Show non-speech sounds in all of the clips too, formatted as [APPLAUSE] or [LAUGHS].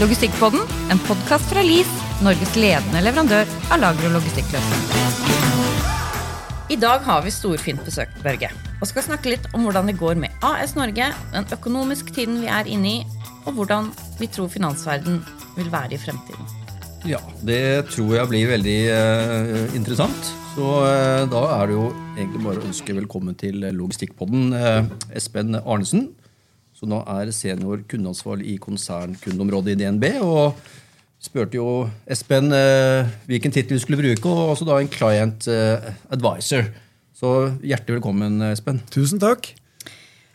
Logistikkpodden, en podkast fra LIS, Norges ledende leverandør av lager- og logistikkløsninger. I dag har vi storfint besøk, Børge, og skal snakke litt om hvordan det går med AS Norge, den økonomiske tiden vi er inne i, og hvordan vi tror finansverden vil være i fremtiden. Ja, det tror jeg blir veldig eh, interessant. Så eh, da er det jo egentlig bare å ønske velkommen til Logistikkpodden, eh, Espen Arnesen som nå er senior kundeansvarlig i konsernkundeområdet i DNB. og spurte jo Espen eh, hvilken tittel vi skulle bruke, og også da en client eh, advisor. Så hjertelig velkommen, Espen. Tusen takk.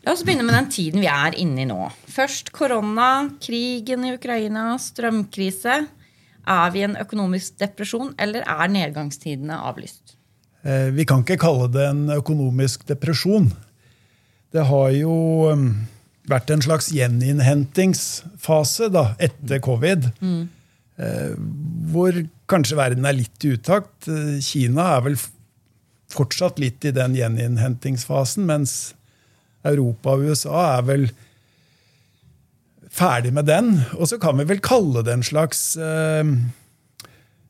La oss begynne med den tiden vi er inne i nå. Først korona, krigen i Ukraina, strømkrise. Er vi i en økonomisk depresjon, eller er nedgangstidene avlyst? Eh, vi kan ikke kalle det en økonomisk depresjon. Det har jo vært en slags gjeninnhentingsfase da, etter covid. Mm. Eh, hvor kanskje verden er litt i utakt. Eh, Kina er vel fortsatt litt i den gjeninnhentingsfasen, mens Europa og USA er vel ferdig med den. Og så kan vi vel kalle det en slags eh,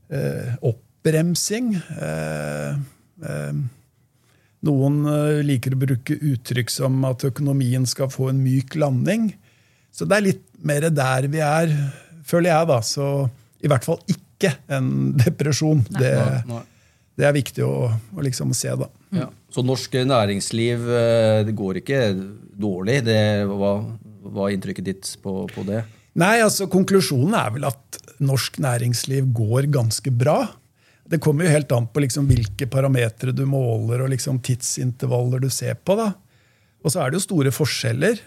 eh oppbremsing. Eh, eh, noen eh, liker å bruke uttrykk som at økonomien skal få en myk landing. Så det er litt mer der vi er, føler jeg. da. Så i hvert fall ikke en [LAUGHS] depresjon. Det, det er viktig å, å liksom se. da. Ja. Så norsk næringsliv eh, det går ikke dårlig? Det, hva, hva er inntrykket ditt på, på det? Nei, altså Konklusjonen er vel at norsk næringsliv går ganske bra. Det kommer jo helt an på liksom hvilke parametere du måler og liksom tidsintervaller du ser på. da. Og så er det jo store forskjeller.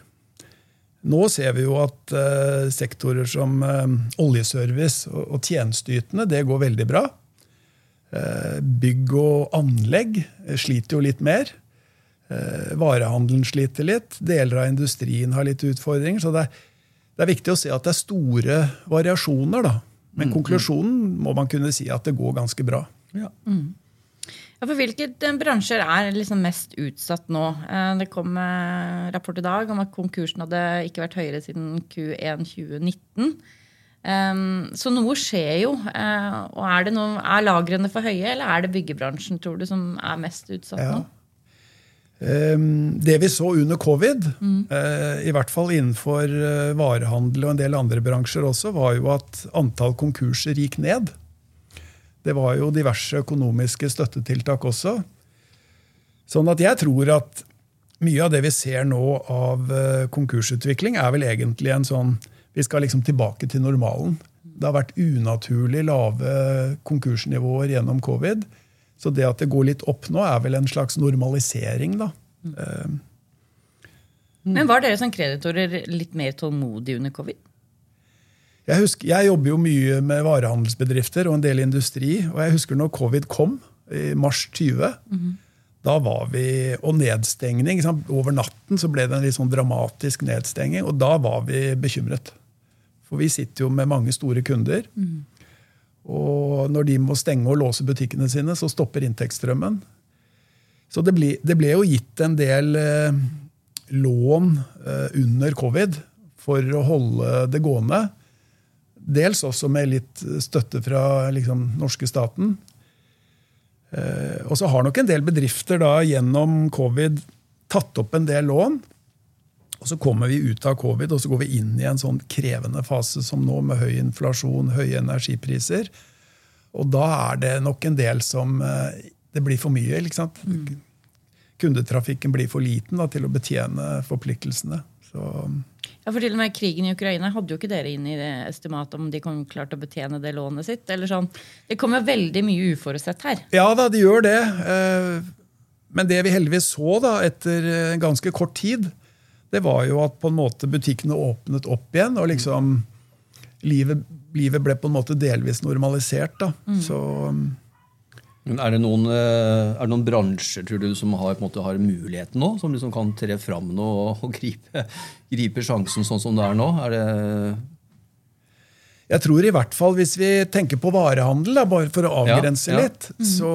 Nå ser vi jo at uh, sektorer som uh, oljeservice og, og tjenesteytende det går veldig bra. Uh, bygg og anlegg sliter jo litt mer. varehandelen sliter litt. Deler av industrien har litt utfordringer. Så det er, det er viktig å se at det er store variasjoner. da. Men mm, mm. konklusjonen må man kunne si at det går ganske bra. Ja. Mm. Ja, for Hvilke eh, bransjer er liksom mest utsatt nå? Eh, det kom eh, rapport i dag om at konkursen hadde ikke vært høyere siden Q1 2019. Um, så noe skjer jo. og Er, det noe, er lagrene for høye, eller er det byggebransjen tror du, som er mest utsatt ja. nå? Ehm, det vi så under covid, mm. i hvert fall innenfor eh, varehandel og en del andre bransjer også, var jo at antall konkurser gikk ned. Det var jo diverse økonomiske støttetiltak også. Sånn at jeg tror at mye av det vi ser nå av eh, konkursutvikling, er vel egentlig en sånn Vi skal liksom tilbake til normalen. Det har vært unaturlig lave konkursnivåer gjennom covid. Så det at det går litt opp nå, er vel en slags normalisering, da. Mm. Men var dere som kreditorer litt mer tålmodige under covid? Jeg, husker, jeg, jobber jo mye med varehandelsbedrifter og en del industri. Og jeg husker når covid kom, i mars 20. Mm. Da var vi, Og nedstengning. Over natten så ble det en litt sånn dramatisk nedstenging. Og da var vi bekymret. For vi sitter jo med mange store kunder. Mm. Og når de må stenge og låse butikkene sine, så stopper inntektsstrømmen. Så det ble, det ble jo gitt en del eh, lån eh, under covid for å holde det gående. Dels også med litt støtte fra liksom, norske staten. Eh, og så har nok en del bedrifter da gjennom covid tatt opp en del lån. Og Så kommer vi ut av covid og så går vi inn i en sånn krevende fase som nå, med høy inflasjon, høye energipriser. Og da er det nok en del som eh, Det blir for mye. ikke sant? Mm. Kundetrafikken blir for liten da, til å betjene forpliktelsene. Så, ja, for til og med Krigen i Ukraina hadde jo ikke dere inn i det estimatet om de kom klart å betjene det lånet sitt. eller sånn. Det kommer veldig mye uforutsett her. Ja da, det gjør det. Eh, men det vi heldigvis så da, etter ganske kort tid, det var jo at på en måte butikkene åpnet opp igjen. og liksom livet, livet ble på en måte delvis normalisert. da. Mm. Så... Er det, noen, eh, er det, noen, bransjer tror du, som har, måte, har muligheten nå? Som liksom kan tre fram nå og, og gripe, gripe, sjansen sånn som det er nå? Er det jeg tror i hvert fall hvis vi tenker på varehandel, da, bare for å avgrense ja, ja. litt, mm. så,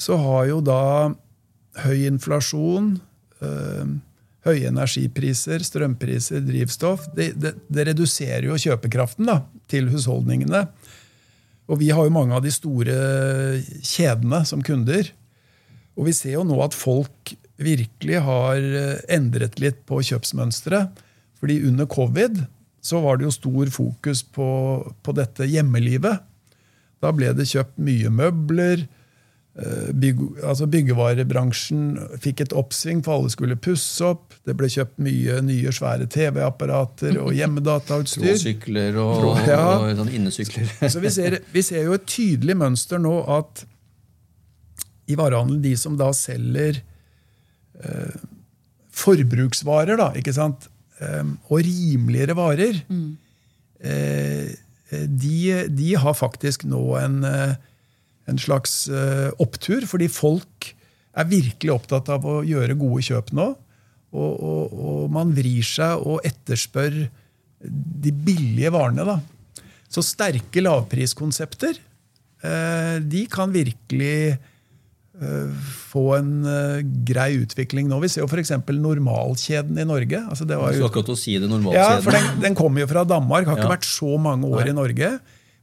så, har jo da høy inflasjon, øh, høye energipriser, strømpriser, drivstoff, det, det, det reduserer jo kjøpekraften da, til husholdningene. Og vi har jo mange av de store kjedene som kunder. Og vi ser jo nå at folk virkelig har eh, endret litt på kjøpsmønsteret. Fordi under covid så var det jo stor fokus på, på dette hjemmelivet. Da ble det kjøpt mye møbler. Eh, bygg, altså byggevarebransjen fikk et oppsving, for alle skulle pusse opp. Det ble kjøpt mye nye, svære TV-apparater og [LAUGHS] hjemmedatautstyr. Tråsykler og, Ja. og sånn innesykler. [LAUGHS] Så vi ser, vi ser jo et tydelig mønster nå at i varehandelen, de som da selger eh, forbruksvarer, da, ikke sant, eh, og rimeligere varer, eh, de, de har faktisk nå en, eh, en slags eh, opptur, fordi folk er virkelig opptatt av å gjøre gode kjøp nå. Og, og, og man vrir seg og etterspør de billige varene. da. Så sterke lavpriskonsepter eh, de kan virkelig eh, få en grei utvikling nå. Vi ser jo f.eks. Normalkjeden i Norge. Altså det var jo, skal akkurat å si det normalkjeden. ja, for den, den kommer jo fra Danmark, har ikke Ja. vært så mange år i Norge.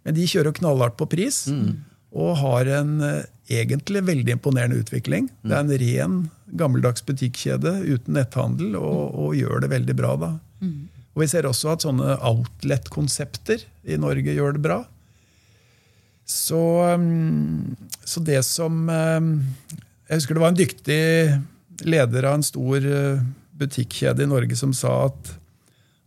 Men de kjører knallhardt på pris Mm. Og har en eh, egentlig veldig imponerende utvikling. Mm. Det er en ren, gammeldags butikkjede uten netthandel, og, og gjør det veldig bra da. Og Vi ser også at sånne outlet-konsepter i Norge gjør det bra. Så, så det som um, Jeg husker det var en dyktig leder av en stor uh, butikkjede i Norge som sa at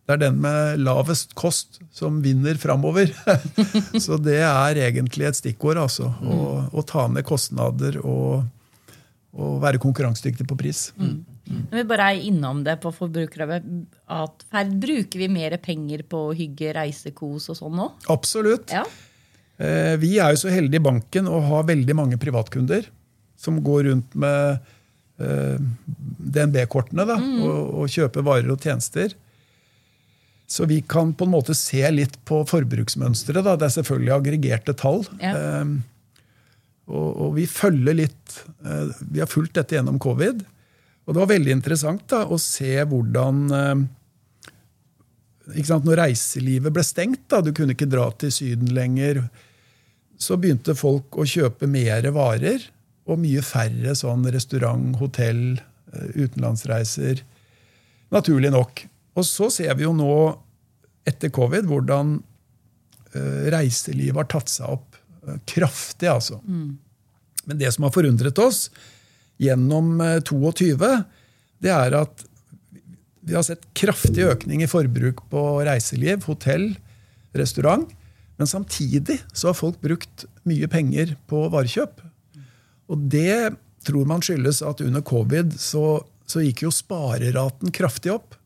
det er den med lavest kost som vinner framover. [LAUGHS] så det er egentlig et stikkord. altså. Å, å ta ned kostnader og, og være konkurransedyktig på pris. Når vi bare er innom det på forbrukeratferd, bruker vi mer penger på hygge, reise, kos og sånn nå? Absolutt. Ja. Eh, Vi er jo så heldige i banken å ha veldig mange privatkunder som går rundt med eh, DNB-kortene da, og, og kjøper varer og tjenester. Så vi kan på en måte se litt på forbruksmønsteret. Det er selvfølgelig aggregerte tall. Ja. Eh, og, og vi følger litt eh, Vi har fulgt dette gjennom covid. Og det var veldig interessant da, å se hvordan eh, Når reiselivet ble stengt, da, du kunne ikke dra til Syden lenger, så begynte folk å kjøpe mer varer. Og mye færre sånn restaurant, hotell, eh, utenlandsreiser. Naturlig nok. Og så ser vi jo nå, etter covid, hvordan eh, reiselivet har tatt seg opp eh, kraftig, altså. Men det som har forundret oss gjennom eh, 22, det er at vi har sett kraftig økning i forbruk på reiseliv, hotell, restaurant. Men samtidig så har folk brukt mye penger på varekjøp. Og det tror man skyldes at under covid så, så gikk jo spareraten kraftig opp.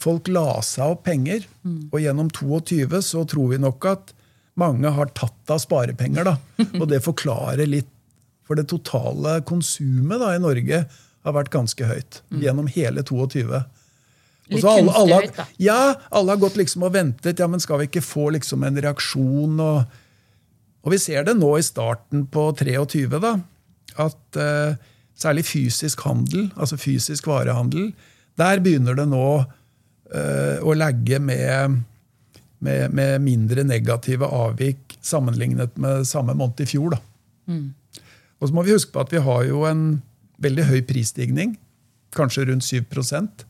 Folk la seg opp penger, og gjennom 22 så tror vi nok at mange har tatt av sparepenger. da. Og det forklarer litt For det totale konsumet da i Norge har vært ganske høyt gjennom hele 22. Litt alle, alle, kunstig høyt, da. ja, alle har gått liksom og ventet. ja, men Skal vi ikke få liksom en reaksjon? Og, og vi ser det nå i starten på 23, da, at uh, særlig fysisk handel, altså fysisk varehandel, der begynner det nå å legge med, med, med mindre negative avvik sammenlignet med samme måned i fjor. Da. Og så må vi huske på at vi har jo en veldig høy prisstigning, kanskje rundt 7%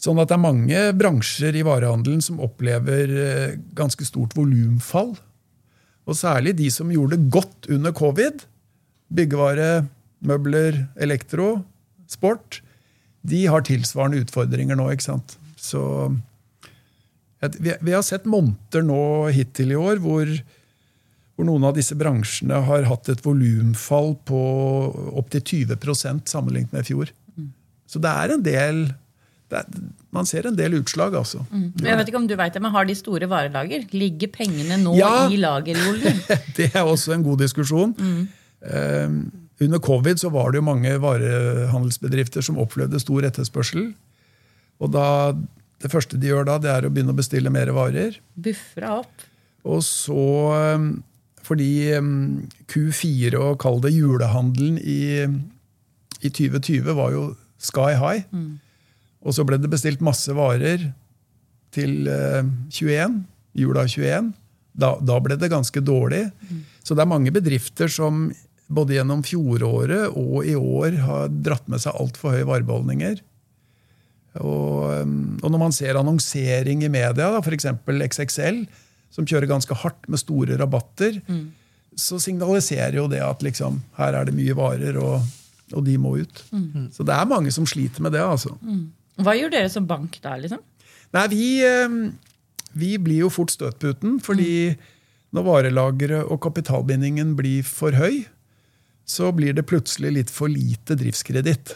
Sånn at det er mange bransjer i varehandelen som opplever eh, ganske stort volumfall. Og særlig de som gjorde det godt under covid. Byggevare, møbler, elektro, sport. De har tilsvarende utfordringer nå. ikke sant? Så vi, vi har sett måneder nå hittil i år hvor, hvor noen av disse bransjene har hatt et volumfall på opptil 20% sammenlignet med i fjor. Så det er en del er, Man ser en del utslag, altså. Men jeg vet ikke om du vet det, men Har de store varelager? Ligger pengene nå Ja. i lagervolum? [LAUGHS] Det er også en god diskusjon. Eh, under covid så var det jo mange varehandelsbedrifter som opplevde stor etterspørsel. Og da, det første de gjør da, det er å begynne å bestille mer varer. Buffra opp. Og så eh, Fordi eh, Q4 og kall det julehandelen i, i 2020 var jo sky high. Og så ble det bestilt masse varer til eh, 21, jula 21. Da, da ble det ganske dårlig. Så det er mange bedrifter som både gjennom fjoråret og i år har dratt med seg altfor høye varebeholdninger. Og, um, og når man ser annonsering i media, da, f.eks. XXL, som kjører ganske hardt med store rabatter, så signaliserer jo det at liksom, her er det mye varer, og, og de må ut. Så det er mange som sliter med det. altså. Hva gjør dere som bank da? liksom? Nei, vi, eh, vi blir jo fort støtputen, fordi når varelageret og kapitalbindingen blir for høy, så blir det plutselig litt for lite driftskreditt.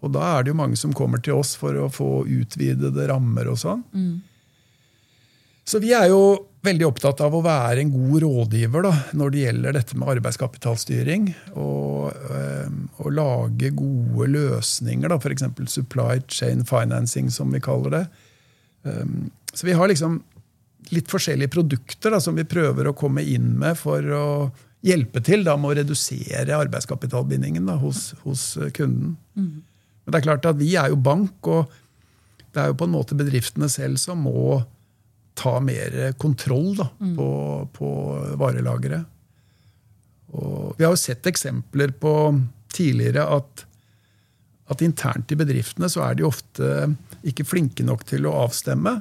Og da er det jo mange som kommer til oss for å få utvidede rammer og sånn. Så vi er jo veldig opptatt av å være en god rådgiver da, når det gjelder dette med arbeidskapitalstyring. Og, øh, og lage gode løsninger, f.eks. supply chain financing, som vi kaller det. Um, så vi har liksom litt forskjellige produkter da, som vi prøver å komme inn med for å hjelpe til da, med å redusere arbeidskapitalbindingen da, hos, hos kunden. kunden. Men det er klart at vi er jo bank, og det er jo på en måte bedriftene selv som må ta mer kontroll da, på, på varelageret. Og vi har jo sett eksempler på tidligere at, at internt i bedriftene så er de ofte ikke flinke nok til å avstemme.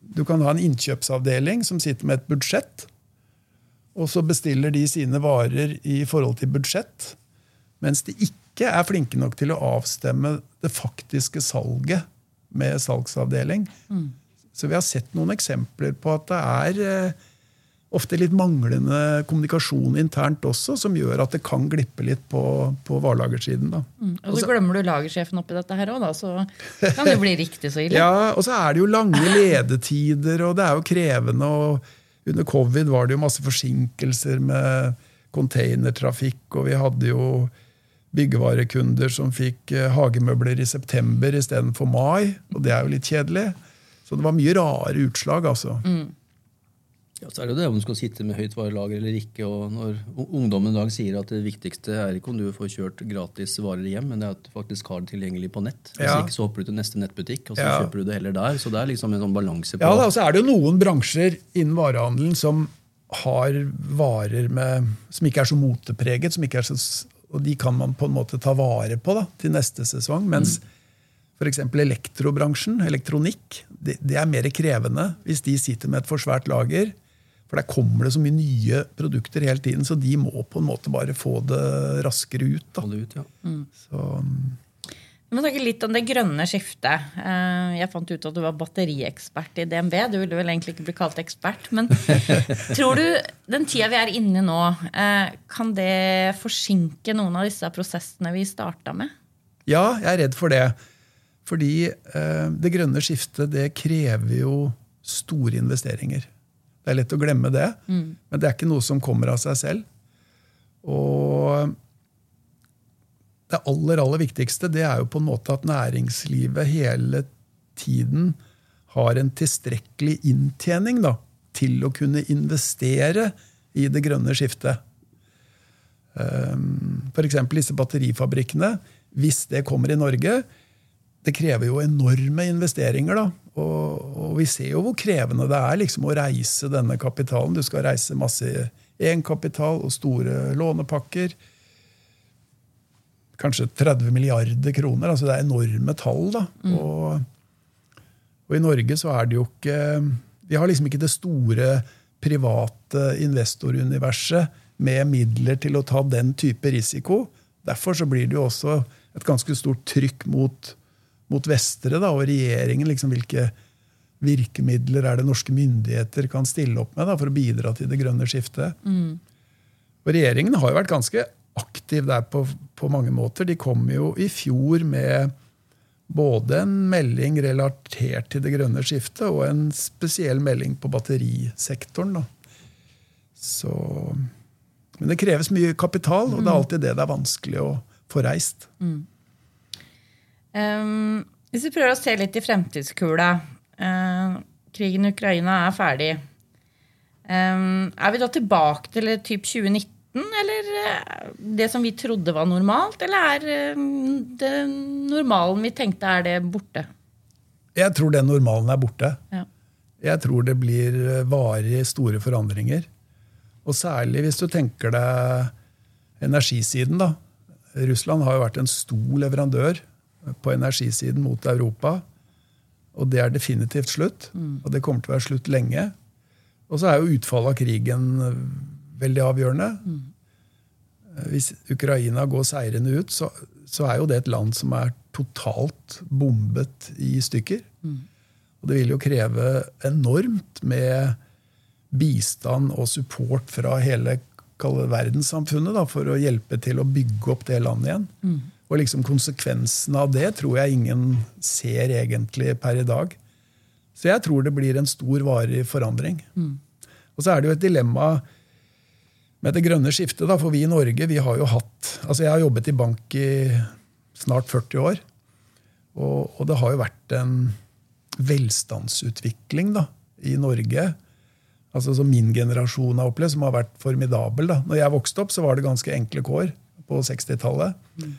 Du kan ha en innkjøpsavdeling som sitter med et budsjett, og så bestiller de sine varer i forhold til budsjett, mens de ikke er flinke nok til å avstemme det faktiske salget med salgsavdeling. Så vi har sett noen eksempler på at det er eh, ofte litt manglende kommunikasjon internt også, som gjør at det kan glippe litt på, på varelagersiden. da. Og så glemmer du lagersjefen oppi dette her òg, da, så kan det bli riktig så ille. [LAUGHS] Ja, Og så er det jo lange ledetider, og det er jo krevende. og Under covid var det jo masse forsinkelser med containertrafikk, og vi hadde jo byggevarekunder som fikk eh, hagemøbler i september istedenfor mai, og det er jo litt kjedelig. Så det var mye rare utslag, altså. Ja, så er det jo det om du skal sitte med høyt varelager eller ikke. og Når ungdommen i dag sier at det viktigste er ikke om du får kjørt gratis varer hjem, men det er at du faktisk har det tilgjengelig på nett. Hvis Ja. ikke så hopper du til neste nettbutikk, og så Ja. kjøper du det heller der. Så det er liksom en sånn balanse på Ja, og så er det jo noen bransjer innen varehandelen som har varer med, som ikke er så motepreget, som ikke er så, og de kan man på en måte ta vare på da, til neste sesong. Mens f.eks. elektrobransjen, elektronikk, det, det er mer krevende hvis de sitter med et for svært lager. For der kommer det så mye nye produkter hele tiden, så de må på en måte bare få det raskere ut. da. Få det ut, ja. Så, Vi må snakke litt om det grønne skiftet. Eh, Jeg fant ut at du var batteriekspert i DNB. Du ville vel egentlig ikke bli kalt ekspert. Men [LAUGHS] tror du den tida vi er inne i nå, eh, kan det forsinke noen av disse prosessene vi starta med? Ja, jeg er redd for det. Fordi eh, det grønne skiftet det krever jo store investeringer. Det er lett å glemme det, men det er ikke noe som kommer av seg selv. Og det aller, aller viktigste det er jo på en måte at næringslivet hele tiden har en tilstrekkelig inntjening da, til å kunne investere i det grønne skiftet. F.eks. disse batterifabrikkene. Hvis det kommer i Norge, det krever jo enorme investeringer. da. Og, og vi ser jo hvor krevende det er liksom å reise denne kapitalen. Du skal reise masse egenkapital og store lånepakker. Kanskje 30 milliarder kroner. altså Det er enorme tall. da. Og, og i Norge så er det jo ikke Vi har liksom ikke det store private investoruniverset med midler til å ta den type risiko. Derfor så blir det jo også et ganske stort trykk mot, mot vestere da, og regjeringen. liksom Hvilke virkemidler er det norske myndigheter kan stille opp med da, for å bidra til det grønne skiftet? Og regjeringen har jo vært ganske aktiv der på, på mange måter. De kom jo i fjor med både en melding relatert til det grønne skiftet og en spesiell melding på batterisektoren. Da. Så, men det kreves mye kapital, og det er alltid det det er vanskelig å få reist. Um, hvis vi prøver å se litt i fremtidskula uh, Krigen i Ukraina er ferdig. Um, er vi da tilbake til typ 2019, eller eh, det som vi trodde var normalt? Eller er eh, det normalen vi tenkte, er det borte? Jeg tror den normalen er borte. Ja. Jeg tror det blir varig store forandringer. Og særlig hvis du tenker deg energisiden. da. Russland har jo vært en stor leverandør på energisiden mot Europa. Og det er definitivt slutt. Og det kommer til å være slutt lenge. Og så er jo utfallet av krigen eh, veldig avgjørende. Hvis Ukraina går seirende ut, så, så er jo det et land som er totalt bombet i stykker. Og det vil jo kreve enormt med bistand og support fra hele verdenssamfunnet da, for å hjelpe til å bygge opp det landet igjen. Og liksom konsekvensen av det tror jeg ingen ser egentlig per i dag. Så jeg tror det blir en stor, varig forandring. Og så er det jo et dilemma med det grønne skiftet. Da, for vi i Norge vi har jo hatt altså Jeg har jobbet i bank i snart 40 år. Og, og det har jo vært en velstandsutvikling da, i Norge altså som min generasjon har opplevd, som har vært formidabel. Da. Når jeg vokste opp, så var det ganske enkle kår på 60-tallet. Mm.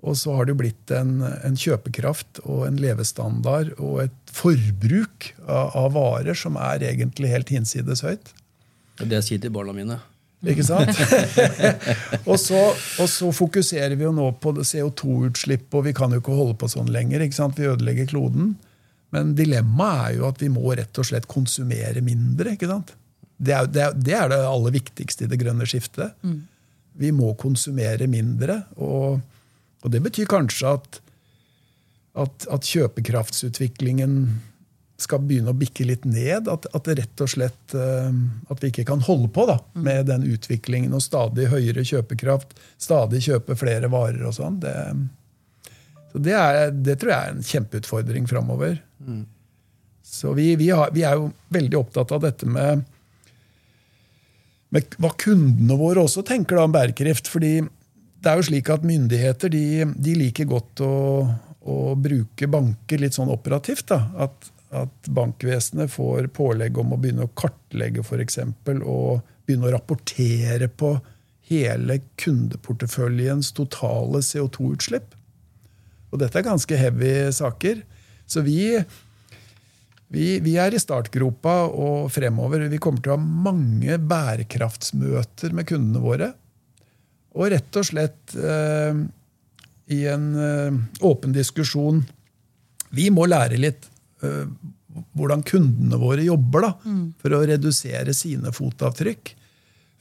Og så har det jo blitt en, en, kjøpekraft og en levestandard og et forbruk av, av varer som er egentlig helt hinsides høyt. Det er det jeg sier til barna mine. Ikke sant? [LAUGHS] og, så, og, så, fokuserer vi jo nå på CO2-utslipp, og vi kan jo ikke holde på sånn lenger. ikke sant? Vi ødelegger kloden. Men dilemmaet er jo at vi må rett og slett konsumere mindre. ikke sant? Det er det, er, det, er det aller viktigste i det grønne skiftet. Mm. Vi må konsumere mindre. Og, og det betyr kanskje at, at, at, kjøpekraftsutviklingen skal begynne å bikke litt ned. At, at, det rett og slett uh, at vi ikke kan holde på da, mm. med den utviklingen og stadig høyere kjøpekraft, stadig kjøpe flere varer og sånn. Det, så det, er, det, tror jeg er en kjempeutfordring framover. Mm. Så vi, vi, har, vi, er jo veldig opptatt av dette med, med hva kundene våre også tenker da om bærekraft. fordi det er jo slik at myndigheter de, de liker godt å, å, bruke banker litt sånn operativt. da, At, at bankvesenet får pålegg om å begynne å kartlegge for eksempel, og begynne å rapportere på hele kundeporteføljens totale CO2-utslipp. Og dette er ganske heavy saker. Så vi, vi, vi, er i startgropa og fremover. Vi kommer til å ha mange bærekraftsmøter med kundene våre. Og rett og slett eh, i en eh, åpen diskusjon Vi må lære litt eh, hvordan kundene våre jobber da, mm. for å redusere sine fotavtrykk.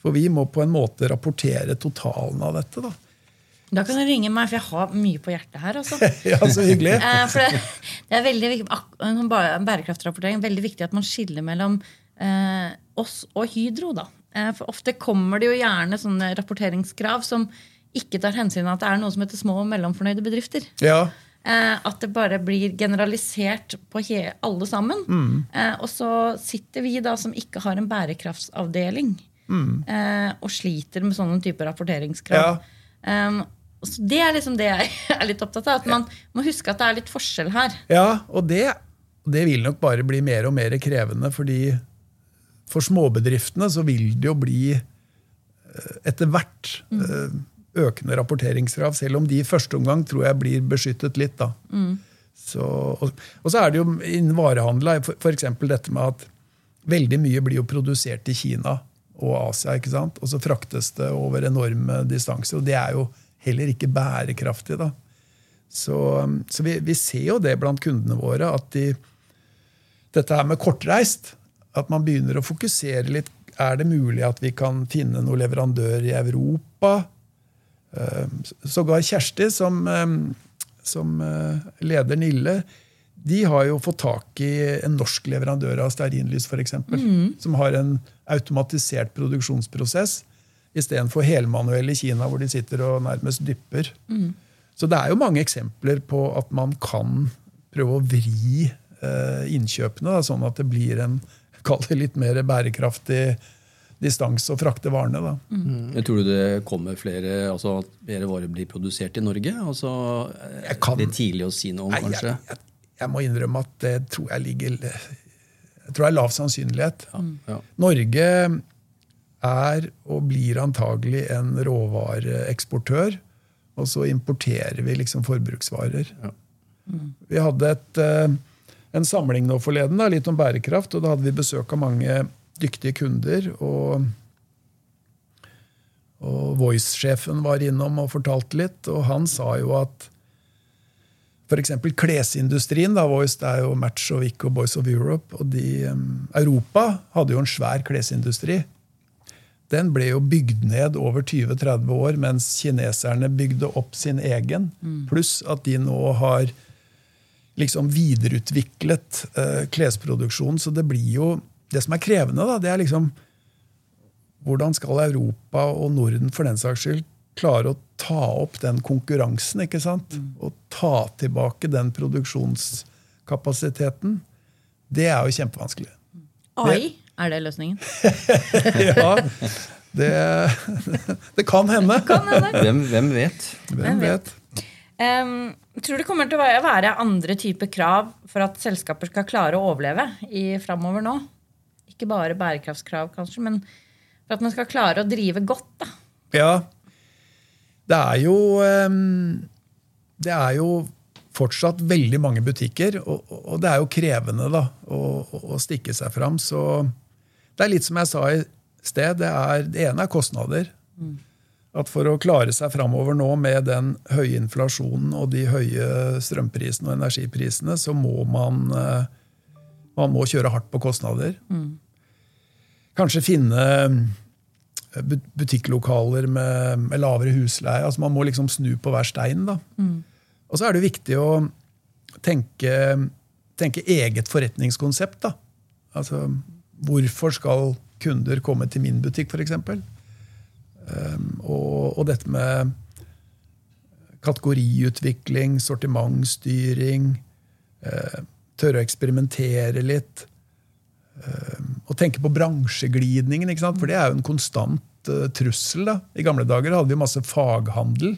For vi må på en måte rapportere totalen av dette. da. Da kan du ringe meg, for jeg har mye på hjertet her. Altså. [LAUGHS] ja, så hyggelig. Eh, for det, det, er veldig viktig, bærekraftrapportering veldig viktig at man skiller mellom eh, oss og Hydro. da. Eh, for Ofte kommer det jo gjerne sånne rapporteringskrav som ikke tar hensyn til at det er noe som heter små og mellomfornøyde bedrifter. Ja. Eh, at det bare blir generalisert på alle sammen. Mm. Eh, og så sitter vi da som ikke har en bærekraftsavdeling, mm. Og sliter med sånne typer rapporteringskrav. Ja. Så Det er liksom det jeg [LAUGHS] er litt opptatt av. At man må huske at det er litt forskjell her. Ja, og det, det vil nok bare bli mer og mer krevende. fordi for småbedriftene så vil det jo bli eh, etter hvert mm. økende rapporteringskrav, selv om de i første omgang tror jeg blir beskyttet litt. da. Mm. Så, og, og, så er det jo innen varehandel f.eks. dette med at veldig mye blir jo produsert i Kina og Asia. ikke sant? Og så fraktes det over enorme distanser. Og det er jo heller ikke bærekraftig. da. Så, så vi, vi, ser jo det blant kundene våre, at de, dette her med kortreist At man begynner å fokusere litt. Er det mulig at vi kan finne noen leverandør i Europa? Ehm, sågar Kjersti, som, ehm, som eh, leder Nille, de har jo fått tak i en norsk leverandør av stearinlys, f.eks. Mm. Som har en automatisert produksjonsprosess istedenfor helmanuell i Kina, hvor de sitter og nærmest dypper. Mm. Så det er jo mange eksempler på at man kan prøve å vri eh, innkjøpene, da, sånn at det blir en kall det litt mer bærekraftig distanse å frakte varene. Da. Mm. mm. Jeg tror du det kommer flere, altså at flere varer blir produsert i Norge? Altså, kan, det er tidlig å si noe om, nei, kanskje? Jeg, jeg, jeg, må innrømme at det tror jeg ligger jeg tror det er lav sannsynlighet. Ja, ja. Norge er og blir antagelig en råvareeksportør. Og så importerer vi liksom forbruksvarer. Ja. Vi hadde et, eh, en samling nå forleden, da, litt om bærekraft, og da hadde vi besøk av mange dyktige kunder. og og Voice-sjefen var innom og fortalte litt, og han sa jo at f.eks. klesindustrien, da, Voice det er jo Match og Vic og Boys of Europe, og de, Europa hadde jo en svær klesindustri. Den ble jo bygd ned over 20-30 år, mens kineserne bygde opp sin egen. Pluss at de nå har liksom videreutviklet eh, klesproduksjonen. Så det blir jo Det som er krevende, da, det er liksom hvordan skal Europa og Norden for den saks skyld klare å ta opp den konkurransen? ikke sant? Og ta tilbake den produksjonskapasiteten? Det er jo kjempevanskelig. AI, er det løsningen? [LAUGHS] ja, det, [LAUGHS] det kan hende. Kan hende. Hvem, hvem vet? Hvem vet? Em, tror det kommer til å være- andre typer krav for at selskaper skal klare å overleve i framover nå? Ikke bare bærekraftskrav, kanskje, men for at man skal klare å drive godt. da. Ja. Det er jo um, Det er jo fortsatt veldig mange butikker, og, og det er jo krevende da, å, å- stikke seg fram. Så det er litt som jeg sa i sted, det, er, det ene er kostnader. At for å klare seg framover nå med den høye inflasjonen og de høye strømprisene og energiprisene, så må man, eh, man må kjøre hardt på kostnader. Kanskje finne eh, butikklokaler med, med lavere husleie. Altså man må liksom snu på hver stein. da. Og så er det viktig å tenke, tenke eget forretningskonsept. da. Altså, hvorfor skal kunder komme til min butikk, f.eks.? Um, og, og dette med kategoriutvikling, sortimentsstyring, eh, tørre å eksperimentere litt. Eh, og tenke på bransjeglidningen, for det er jo en konstant eh, trussel. da. I gamle dager hadde vi masse faghandel.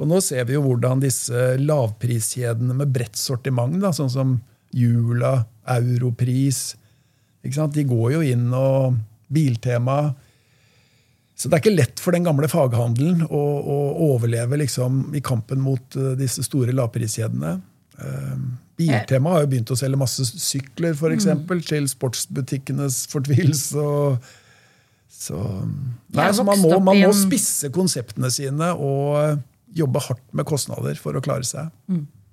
Og nå ser vi jo hvordan disse lavpriskjedene med bredt sortiment, da, sånn som Jula, Europris? De går jo inn og Biltema Så det er ikke lett for den gamle faghandelen å, å overleve liksom, i kampen mot eh, disse store lavpriskjedene. Eh, Biltema har jo begynt å selge masse sykler for eksempel, til sportsbutikkenes fortvilelse. så, nei, så man, må, man må spisse konseptene sine og jobbe hardt med kostnader for å klare seg.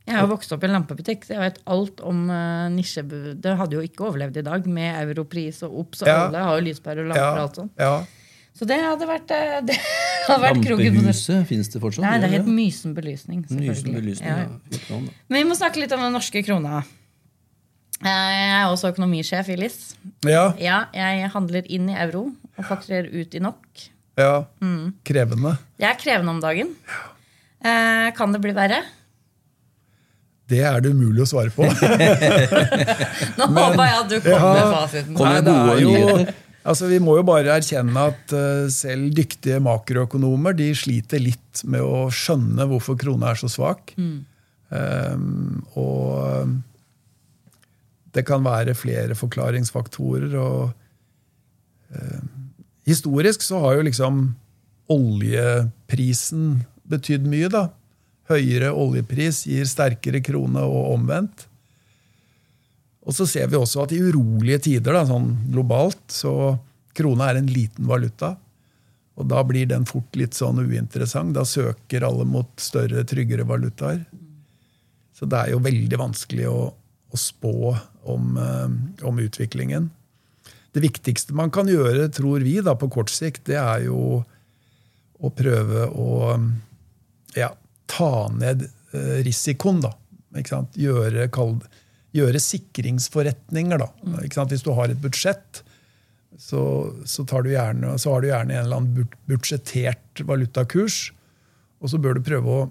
Jeg har vokst opp i en lampebutikk, så jeg vet alt om uh, nisjebud. Det hadde jo ikke overlevd i dag med europris og Obs, og Ja. alle har jo lyspærer og lamper og alt sånt. ja. Så det hadde vært, eh, [LAUGHS] det hadde vært kroken på. Lampehuset, fins det fortsatt? Nei, det er helt Mysen belysning. Mysen belysning, Ja, ja. Men vi må snakke litt om den norske krona. Eh, Jeg er også økonomisjef i LIS. ja, Ja, jeg handler inn i euro og fakturerer ut i NOK. ja. Mm. Krevende. Jeg er krevende om dagen. Eh, Kan det bli verre? Det er det umulig å svare på. [LAUGHS] Nå håper jeg at du kommer Ja. med fasiten. Kom med Nei, det er gode jo, nyheter. Altså, vi må jo bare erkjenne at eh, selv dyktige makroøkonomer de sliter litt med å skjønne hvorfor krona er så svak. Um, og det kan være flere forklaringsfaktorer. og eh, Historisk så har jo liksom oljeprisen betydd mye. da. Høyere oljepris gir sterkere krone, og omvendt. Og så ser vi også at i urolige tider, da, sånn globalt, så krona er en liten valuta. Og da blir den fort litt sånn uinteressant. Da søker alle mot større, tryggere valutaer. Så det er jo veldig vanskelig å, å spå om, eh, om utviklingen. Det viktigste man kan gjøre, tror vi, da, på kort sikt, det er jo å prøve å ja, ta ned eh, risikoen. Da. Gjøre, kall, gjøre sikringsforretninger. Da. Sant? Hvis du har et budsjett, så, så, tar du gjerne, så har du gjerne en eller annen budsjettert valutakurs. Og så bør du prøve å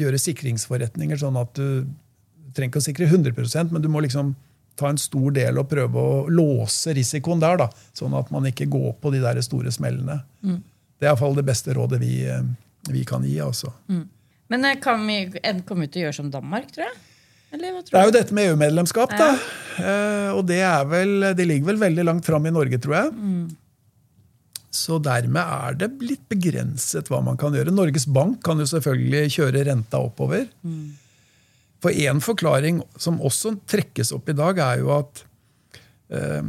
gjøre sikringsforretninger sånn at du, du trenger ikke å sikre 100% men du må liksom ta en stor del og prøve å låse risikoen der. Da, sånn at man ikke går på de der store smellene. Det er iallfall det beste rådet vi, eh, vi kan gi. altså. Men eh, kan vi komme ut og gjøre som Danmark, tror jeg? Eller Det er jo dette med EU-medlemskap, da. Eh, og det, er vel, det ligger vel veldig langt fram i Norge, tror jeg. Så dermed er det litt begrenset hva man kan gjøre. Norges Bank kan jo selvfølgelig kjøre renta oppover. For én forklaring som også trekkes opp i dag, er jo at uh,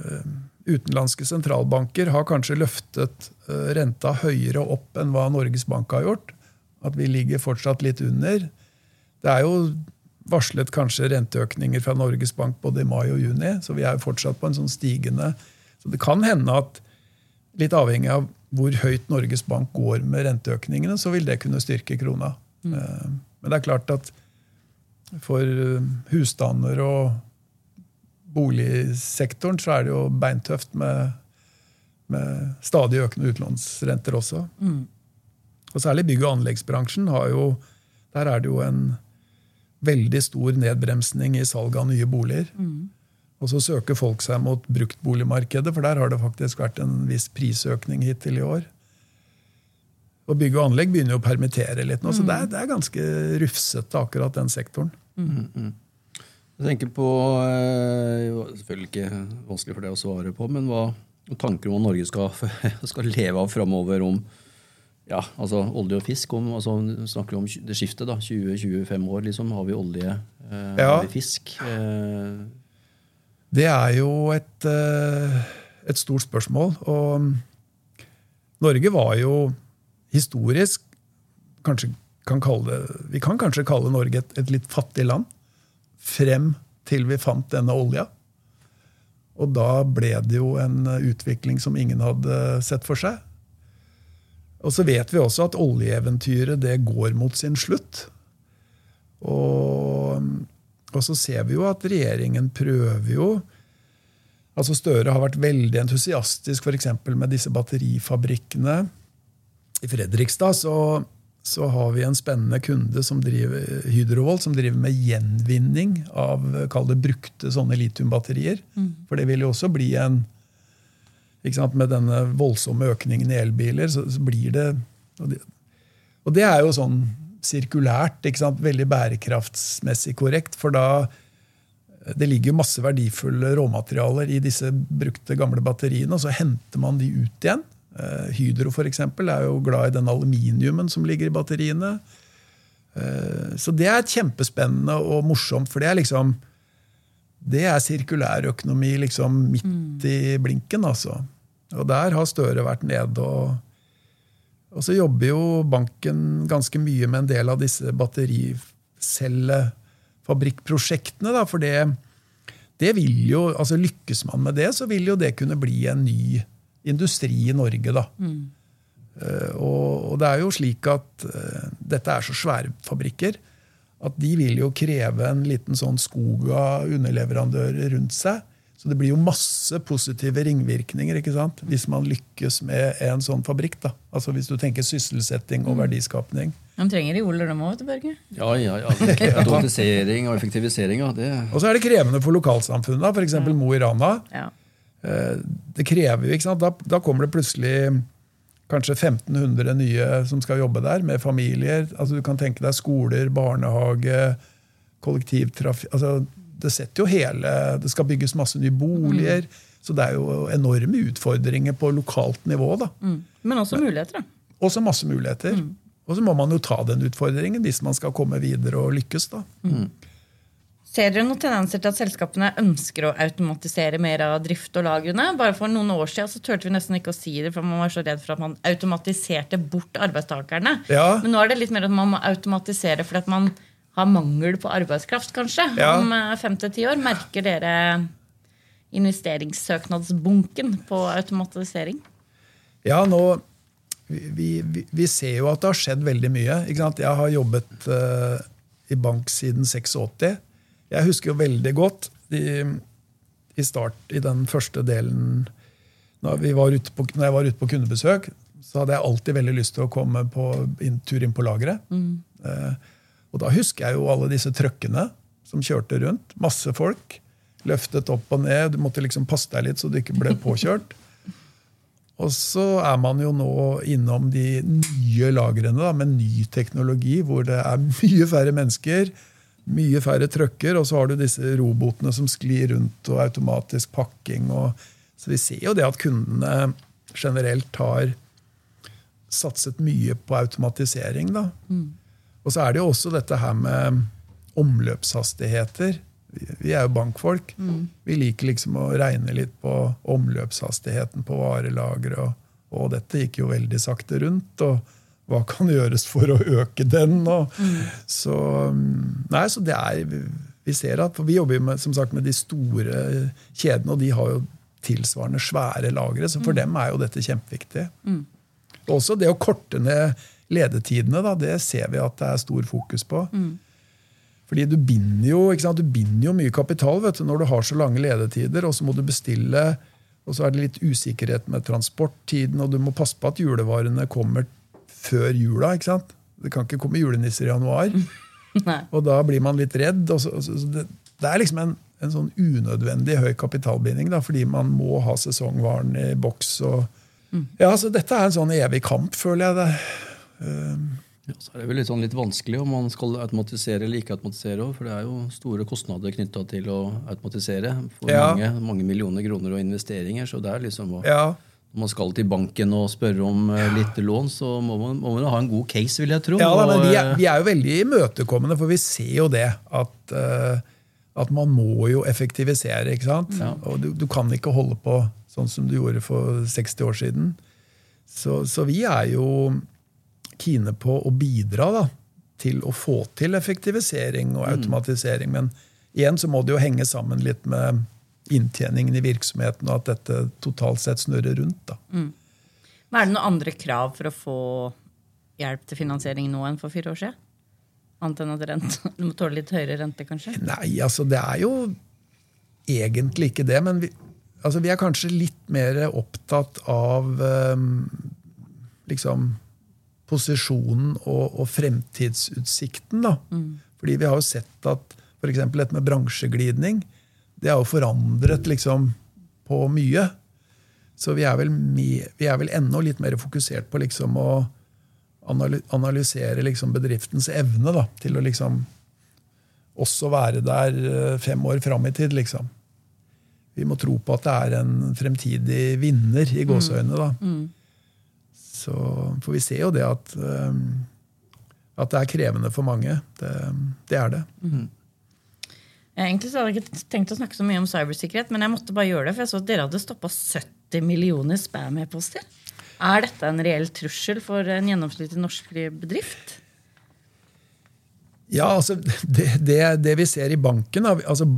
uh, utenlandske sentralbanker har kanskje løftet renta høyere opp enn hva Norges Bank har gjort. At vi ligger fortsatt litt under. Det er jo varslet kanskje renteøkninger fra Norges Bank både i mai og juni, så vi er jo fortsatt på en sånn stigende Så det kan hende at litt avhengig av hvor høyt Norges Bank går med renteøkningene, så vil det kunne styrke krona. Mm. Men det er klart at for eh, husstander og boligsektoren så er det jo beintøft med, med stadig økende utlånsrenter også. Og særlig bygg- og anleggsbransjen har jo Der er det jo en veldig stor nedbremsning i salg av nye boliger. Og så søker folk seg mot bruktboligmarkedet, for der har det faktisk vært en viss prisøkning hittil i år. Og bygg og anlegg begynner jo å permittere litt nå, så det er, det er ganske rufsete, akkurat den sektoren. Jeg tenker på eh, Selvfølgelig ikke vanskelig for deg å svare på, men hva tanker om hva Norge skal, [LAUGHS] skal leve av framover om ja, altså olje og fisk? Om, altså, snakker vi om det skiftet, da. 20-25 år, liksom. Har vi olje? Eh, Ja. Har vi fisk? Eh, Det er jo et, eh, et stort spørsmål. Og Norge var jo historisk kanskje kan kalle Vi kan kanskje kalle Norge et, et litt fattig land. Frem til vi fant denne olja. Og da ble det jo en utvikling som ingen hadde sett for seg. Og så vet vi også at oljeeventyret det går mot sin slutt. Og, og så ser vi jo at regjeringen prøver jo Altså Støre har vært veldig entusiastisk eksempel med disse batterifabrikkene. I Fredrikstad så, så har vi en spennende kunde som driver Hydrovolt, som driver med gjenvinning av kall det brukte sånne litiumbatterier. For det vil jo også bli en Med denne voldsomme økningen i elbiler, så, så blir det og, det og det er jo sånn sirkulært, veldig bærekraftsmessig korrekt. For da det ligger jo masse verdifulle råmaterialer i disse brukte gamle batteriene, og så henter man de ut igjen. Eh, Hydro for eksempel, er jo glad i den aluminiumen som ligger i batteriene. Eh, så det er kjempespennende og morsomt, for det er liksom det er sirkulærøkonomi liksom midt i blinken. altså. Og der har Støre vært nede. Og, og så jobber jo banken ganske mye med en del av disse battericellefabrikkprosjektene. da, For det, det vil jo, altså lykkes man med det, så vil jo det kunne bli en ny industri i Norge. da. Eh, og, og det er jo slik at uh, dette er så svære fabrikker at de vil jo kreve en liten sånn skog av underleverandører rundt seg. Så det blir jo masse positive ringvirkninger ikke sant? hvis man lykkes med en sånn fabrikk. da. Altså Hvis du tenker sysselsetting og verdiskapning. De trenger reoler, de òg, vet du, Børge. ja, ja, ja. Automatisering [LAUGHS] og effektivisering, ja. Det, Og så er det krevende for lokalsamfunnet, da, f.eks. Mo i Rana. Ja. Eh, Det krever jo, ikke sant? Da, da kommer det plutselig kanskje 1500 nye som skal jobbe der, med familier. Altså Du kan tenke deg skoler, barnehage, kollektivtrafikk altså, Det setter jo hele Det skal bygges masse nye boliger. Så det er jo enorme utfordringer på lokalt nivå. da. Mm. Men også muligheter, da. Også masse muligheter. Og så må man jo ta den utfordringen hvis man skal komme videre og lykkes. da. Ser dere noen tendenser til at selskapene ønsker å automatisere mer av drift og lagrene? Bare For noen år siden så turte vi nesten ikke å si det, for man var så redd for at man automatiserte bort arbeidstakerne. Ja. Men nå er det litt mer at man må automatisere fordi at man har mangel på arbeidskraft, kanskje. Ja. Om eh, fem til ti år. Merker dere investeringssøknadsbunken på automatisering? Ja, nå vi, vi, vi ser jo at det har skjedd veldig mye. Jeg har jobbet uh, i bank siden 86. Jeg husker jo veldig godt i, i start, i den første delen når, vi var ute på, når jeg var ute på kundebesøk, så hadde jeg alltid veldig lyst til å komme på inn, tur inn på lageret. Eh, og da husker jeg jo alle disse trøkkene som kjørte rundt. Masse folk. Løftet opp og ned. Du måtte liksom passe deg litt så du ikke ble påkjørt. [LAUGHS] Og så er man jo nå innom de nye lagrene da, med ny teknologi, hvor det er [LAUGHS] mye færre mennesker, mye færre trøkker, og så har du disse robotene som sklir rundt, og automatisk pakking. Og, så vi ser jo det at kundene generelt har satset mye på automatisering. Da. Og så er det jo også dette her med omløpshastigheter. Vi- er jo bankfolk. Vi liker liksom å regne litt på omløpshastigheten på varelagre. Og, og dette gikk jo veldig sakte rundt. og hva kan gjøres for å øke den? Og, så, mm, nei, så det er, vi ser at, for vi jobber med, som sagt, med de store kjedene, og de har jo tilsvarende svære lagre. Så for dem er jo dette kjempeviktig. Også det å korte ned ledetidene, da, det ser vi at det er stor fokus på. Fordi du binder jo? Du binder jo mye kapital vet du, når du har så lange ledetider, og så må du bestille, og så er det litt usikkerhet med transporttiden, og du må passe på at julevarene kommer før jula. ikke sant? Det kan ikke komme julenisser i januar. [LAUGHS] Og da blir man litt redd. Og så, og så, det, det er liksom en, en sånn unødvendig høy kapitalbinding, da, fordi man må ha sesongvaren i boks. og ja, så Dette er en sånn evig kamp, føler jeg. det. Ja, så er det vel litt, sånn litt vanskelig om man skal automatisere eller ikke automatisere. For det er jo store kostnader knytta til å automatisere. For Ja. mange, mange millioner kroner og investeringer. Så det er liksom å, Ja, Når man skal til banken og spørre om eh, litt lån, så må man, må man ha en god case, vil jeg tro. ja da, men vi er, eh, vi er jo veldig imøtekommende, for vi ser jo det. At, eh, at man må jo effektivisere. ikke sant? Og du, du kan ikke holde på sånn som du gjorde for 60 år siden. Så, så vi er jo kine på å bidra da, til å få til effektivisering og automatisering. Men igjen så må det jo henge sammen litt med inntjeningen i virksomheten, og at dette totalt sett snurrer rundt. da. Men er det noen andre krav for å få hjelp til finansiering nå enn for fire år siden? Annet enn at rente, [LAUGHS] du må tåle litt høyere rente, kanskje? Nei, altså det er jo egentlig ikke det, men vi, altså, vi er kanskje litt mer opptatt av um, liksom posisjonen og, og fremtidsutsikten. Da. Fordi vi har jo sett at f.eks. dette med bransjeglidning det har jo forandret liksom på mye. Så vi er vel, vi er vel enda litt mer fokusert på liksom å analysere liksom bedriftens evne da, til å liksom også være der eh, fem år fram i tid, liksom. Vi må tro på at det er en fremtidig vinner, i gåseøynene. da. Så, for vi ser jo det at, eh, at det er krevende for mange. Det, det er det. Egentlig så hadde jeg ikke tenkt å snakke så mye om cybersikkerhet, men jeg måtte bare gjøre det, for jeg så at dere hadde stoppa 70 millioner spam-e-poster. Er dette en reell trussel for en gjennomsnittlig norsk bedrift? Ja, altså, [LAUGHS] det, det, det vi ser i banken, altså,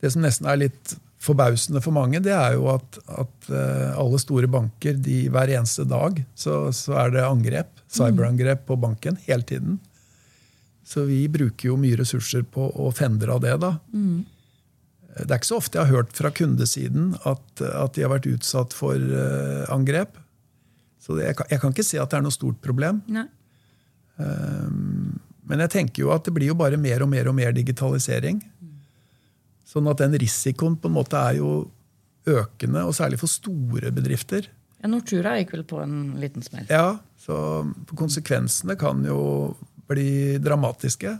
det som nesten er litt forbausende for mange, det er jo at, at eh, alle store banker de, hver eneste dag så, så er det angrep, cyberangrep på banken hele tiden. Så vi bruker jo mye ressurser på å fendre av det. da. Det er ikke så ofte jeg har hørt fra kundesiden at, at de har vært utsatt for uh, angrep. Så det, jeg, kan, jeg kan ikke se at det er noe stort problem. Nei. Men jeg tenker jo at det blir jo bare mer og mer og mer digitalisering. Sånn at den risikoen på en måte er jo økende, og særlig for store bedrifter. Ja, Nortura gikk vel på en liten smell. Ja, så konsekvensene kan jo bli dramatiske.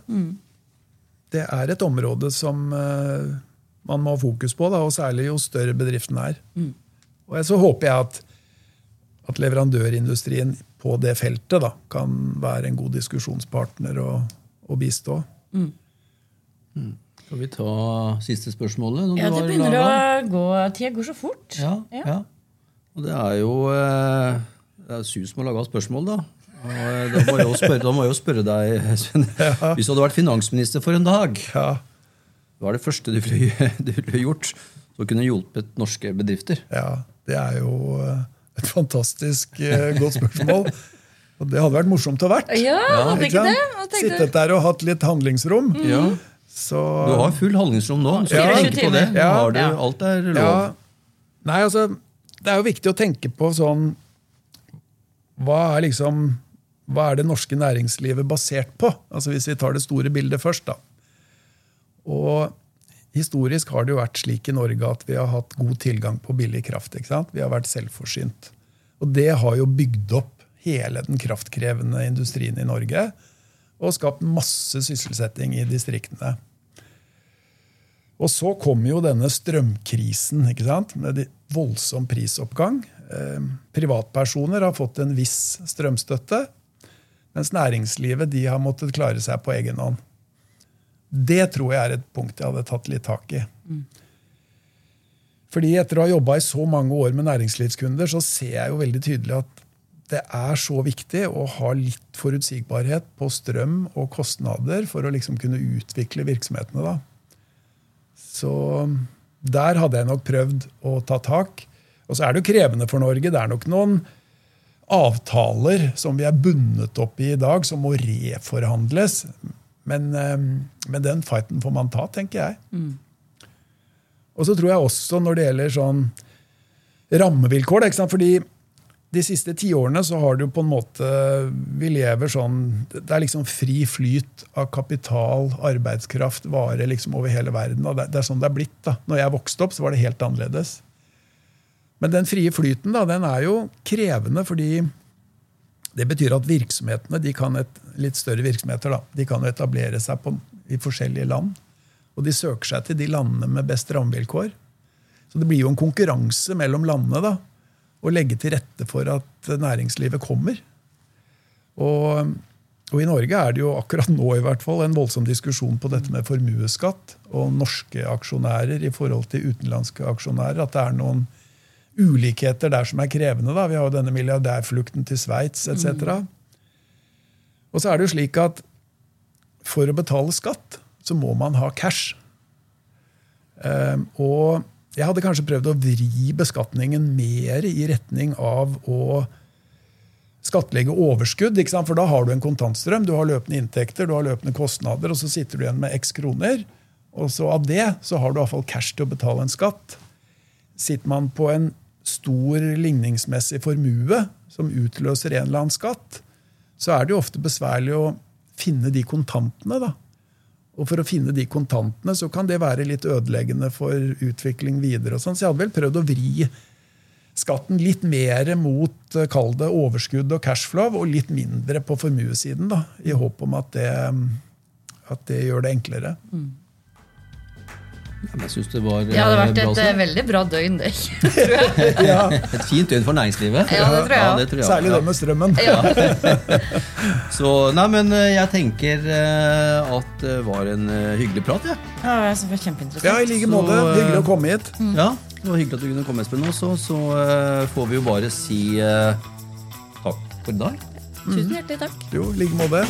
Det er et område som eh, man må ha fokus på, da, og særlig jo større bedriften er. Og så håper jeg at, at leverandørindustrien på det feltet da, kan være en god diskusjonspartner og, og bistå. Skal vi ta siste spørsmålet? Ja, det begynner laget? å gå Tida går så fort. Ja, ja. Og det er jo eh, det er Sus som har laga spørsmål, da. Og eh, da må jeg jo spørre, jeg jo spørre deg, [LAUGHS] Sven. Hvis du hadde vært finansminister for en dag, Ja, hva er det første du ville, [LAUGHS] du ville gjort som kunne hjulpet norske bedrifter? ja, det er jo eh, et fantastisk godt spørsmål. Og det hadde vært morsomt å vært. Ja, hadde ikke det? Sittet der og hatt litt handlingsrom. Ja, Så, Du har full handlingsrom nå. Så Ja. tenk på det. Ja. har du, Ja. alt er lov. Ja. Nei, altså, det er jo viktig å tenke på sånn Hva er liksom hva er det norske næringslivet basert på? Altså Hvis vi tar det store bildet først. da. Og Historisk har det jo vært slik i Norge at vi har hatt god tilgang på billig kraft. ikke sant? Vi har vært selvforsynt. Og det har jo bygd opp hele den kraftkrevende industrien i Norge. Og skapt masse sysselsetting i distriktene. Og så kom jo denne strømkrisen ikke sant? med voldsom prisoppgang. Eh, privatpersoner har fått en viss strømstøtte, mens næringslivet de har måttet klare seg på egen hånd. Det tror jeg er et punkt jeg hadde tatt litt tak i. Fordi etter å ha jobba i så mange år med næringslivskunder, så ser jeg jo veldig tydelig at det er så viktig å ha litt forutsigbarhet på strøm og kostnader for å liksom kunne utvikle virksomhetene. da. Så der hadde jeg nok prøvd å ta tak. Og så er det jo krevende for Norge. Det er nok noen avtaler som vi er bundet opp i i dag, som må reforhandles. Men, eh, men den fighten får man ta, tenker jeg. Og så tror jeg også når det gjelder sånn rammevilkår? Fordi de siste tiårene så har jo på en måte Vi lever sånn Det er liksom fri flyt av kapital, arbeidskraft, varer liksom over hele verden. og det er sånn det er blitt. da. Når jeg vokste opp, så var det helt annerledes. Men den frie flyten da, den er jo krevende, fordi det betyr at virksomhetene, de kan et, litt større virksomheter da, de kan etablere seg på, i forskjellige land. Og de søker seg til de landene med best rammevilkår. Så det blir jo en konkurranse mellom landene da, å legge til rette for at næringslivet kommer. Og, og i Norge er det jo akkurat nå i hvert fall en voldsom diskusjon på dette med formuesskatt og norske aksjonærer i forhold til utenlandske aksjonærer. At det er noen ulikheter der som er krevende. Da. Vi har jo denne milliardærflukten til Sveits etc. Og så er det jo slik at for å betale skatt så må man ha cash. Um, og jeg hadde kanskje prøvd å vri beskatningen mer i retning av å skattlegge overskudd. For da har du en kontantstrøm, du har løpende inntekter, du har løpende kostnader, og så sitter du igjen med x kroner. Og så av det så har du iallfall cash til å betale en skatt. Sitter man på en stor ligningsmessig formue som utløser en eller annen skatt, så er det jo ofte besværlig å finne de kontantene. da. Og for å finne de kontantene så kan det være litt ødeleggende for utvikling videre. sånn. Så jeg hadde vel prøvd å vri skatten litt mer mot eh, kall det overskudd og cashflow, og litt mindre på formuesiden, da, i håp om at det, at det gjør det enklere. Jeg synes det var Det hadde eh, vært et svar. eh, veldig bra døgn, det. [LAUGHS] Ja, Et fint døgn for næringslivet. Ja, det tror jeg Ja, det tror jeg Særlig det med strømmen. [LAUGHS] Så, nei, men eh, jeg tenker eh, at det var en eh, hyggelig prat, jeg. Ja, jeg det var kjempeinteressant. Ja, i like måte. eh, Hyggelig å komme hit. Ja, det var hyggelig at du kunne komme, Espen, også. Så eh, får vi jo bare si uh, takk for i dag. Tusen hjertelig takk. Jo, i like måte.